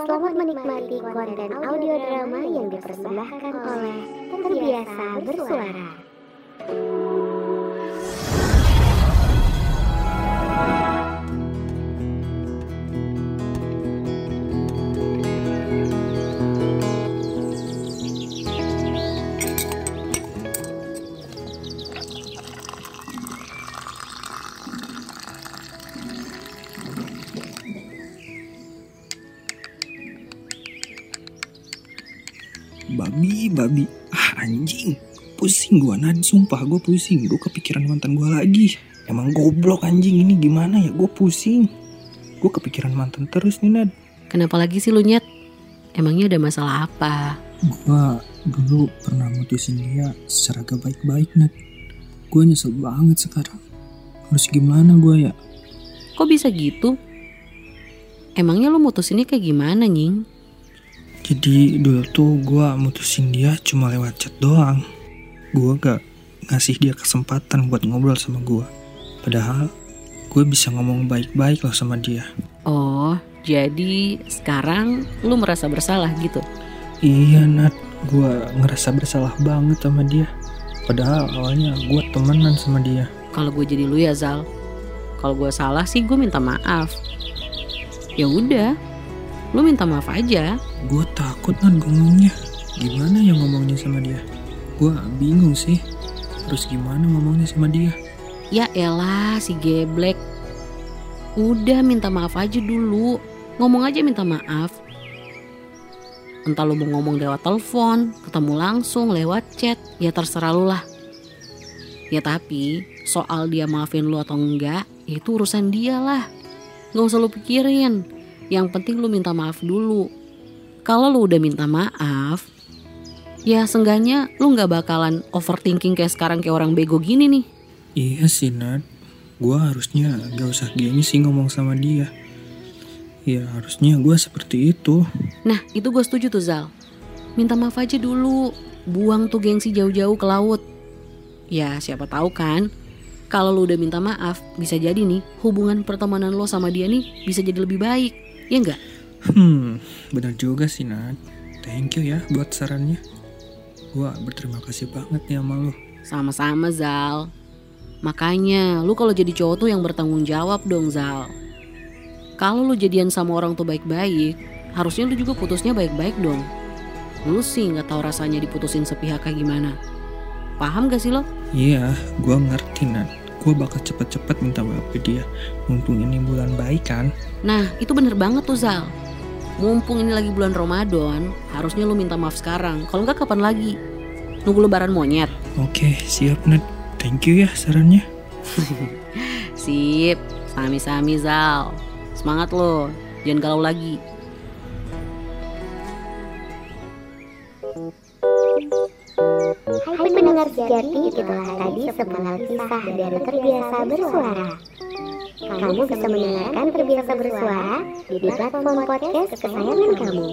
Selamat menikmati konten audio drama yang dipersembahkan oleh Terbiasa Bersuara. Babi, babi. Ah, anjing. Pusing gua, Nad. Sumpah gua pusing. Gua kepikiran mantan gua lagi. Emang goblok anjing ini gimana ya? Gua pusing. Gua kepikiran mantan terus nih, Nad. Kenapa lagi sih lu nyet? Emangnya ada masalah apa? Gua dulu pernah mutusin dia secara gak baik-baik, Nad. Gua nyesel banget sekarang. Harus gimana gua ya? Kok bisa gitu? Emangnya lu mutusinnya kayak gimana, Nying? Jadi dulu tuh gua mutusin dia cuma lewat chat doang. Gua gak ngasih dia kesempatan buat ngobrol sama gua. Padahal gue bisa ngomong baik-baik loh sama dia. Oh, jadi sekarang lu merasa bersalah gitu? Iya Nat, gue ngerasa bersalah banget sama dia. Padahal awalnya gue temenan sama dia. Kalau gue jadi lu ya Zal, kalau gue salah sih gue minta maaf. Ya udah, lu minta maaf aja. Gue takut Nat ngomongnya. Gimana ya ngomongnya sama dia? Gue bingung sih. Terus gimana ngomongnya sama dia? Ya elah si geblek. Udah minta maaf aja dulu. Ngomong aja minta maaf. Entah lu mau ngomong lewat telepon, ketemu langsung, lewat chat, ya terserah lu lah. Ya tapi soal dia maafin lu atau enggak, itu urusan dia lah. Gak usah lu pikirin. Yang penting lu minta maaf dulu. Kalau lu udah minta maaf, ya seenggaknya lu gak bakalan overthinking kayak sekarang kayak orang bego gini nih. Iya sih Nat. Gue harusnya gak usah gini sih ngomong sama dia. Ya harusnya gue seperti itu. Nah itu gue setuju tuh Zal Minta maaf aja dulu Buang tuh gengsi jauh-jauh ke laut Ya siapa tahu kan Kalau lu udah minta maaf Bisa jadi nih hubungan pertemanan lo sama dia nih Bisa jadi lebih baik Ya enggak? Hmm, benar juga sih Nat. Thank you ya buat sarannya. Gua berterima kasih banget nih sama lo. Sama-sama Zal Makanya lu kalau jadi cowok tuh yang bertanggung jawab dong Zal Kalau lu jadian sama orang tuh baik-baik Harusnya lu juga putusnya baik-baik dong Lu sih nggak tahu rasanya diputusin sepihak kayak gimana Paham gak sih lo? Iya, gua ngerti Nat. Gua bakal cepet-cepet minta maaf ke dia. Mumpung ini bulan baik kan. Nah itu bener banget tuh Zal Mumpung ini lagi bulan Ramadan Harusnya lu minta maaf sekarang Kalau enggak kapan lagi? Nunggu lebaran monyet Oke, siap Nat. Thank you ya sarannya. Sip Sami-sami Zal Semangat lo Jangan galau lagi Pendengar sejati, itulah tadi sepenggal kisah dari Terbiasa Bersuara. Kamu bisa mendengarkan Terbiasa Bersuara di platform podcast kesayangan kamu.